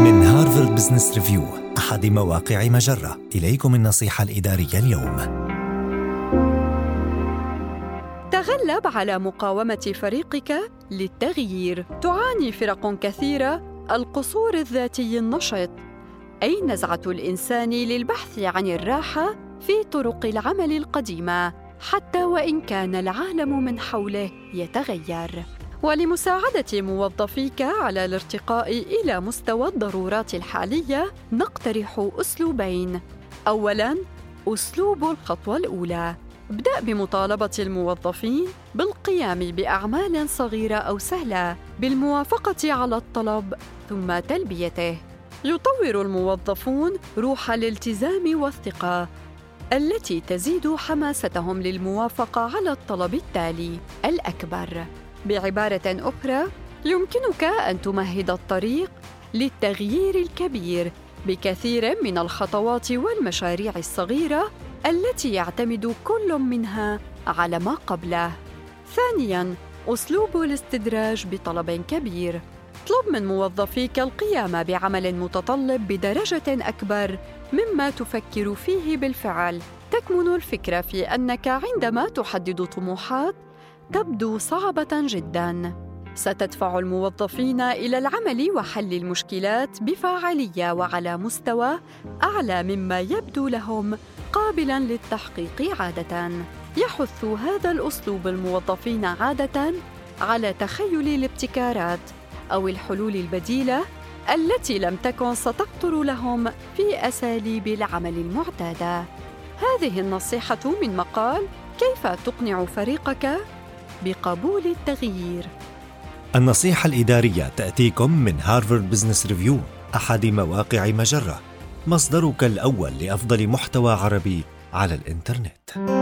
من هارفارد بزنس ريفيو أحد مواقع مجرة. إليكم النصيحة الإدارية اليوم. تغلب على مقاومة فريقك للتغيير. تعاني فرق كثيرة القصور الذاتي النشط. أي نزعة الإنسان للبحث عن الراحة في طرق العمل القديمة؟ حتى وإن كان العالم من حوله يتغير. ولمساعدة موظفيك على الارتقاء إلى مستوى الضرورات الحالية نقترح أسلوبين. أولاً، أسلوب الخطوة الأولى. ابدأ بمطالبة الموظفين بالقيام بأعمال صغيرة أو سهلة بالموافقة على الطلب ثم تلبيته. يطور الموظفون روح الالتزام والثقة التي تزيد حماستهم للموافقة على الطلب التالي الأكبر. بعبارة أخرى يمكنك أن تمهد الطريق للتغيير الكبير بكثير من الخطوات والمشاريع الصغيرة التي يعتمد كل منها على ما قبله. ثانياً، أسلوب الاستدراج بطلب كبير. اطلب من موظفيك القيام بعمل متطلب بدرجة أكبر مما تفكر فيه بالفعل. تكمن الفكرة في أنك عندما تحدد طموحات تبدو صعبة جدا. ستدفع الموظفين إلى العمل وحل المشكلات بفاعلية وعلى مستوى أعلى مما يبدو لهم قابلا للتحقيق عادة. يحث هذا الأسلوب الموظفين عادة على تخيل الابتكارات أو الحلول البديلة التي لم تكن ستخطر لهم في أساليب العمل المعتادة. هذه النصيحة من مقال كيف تقنع فريقك؟ بقبول التغيير النصيحة الإدارية تأتيكم من هارفارد بزنس ريفيو أحد مواقع مجرة مصدرك الأول لأفضل محتوى عربي على الإنترنت.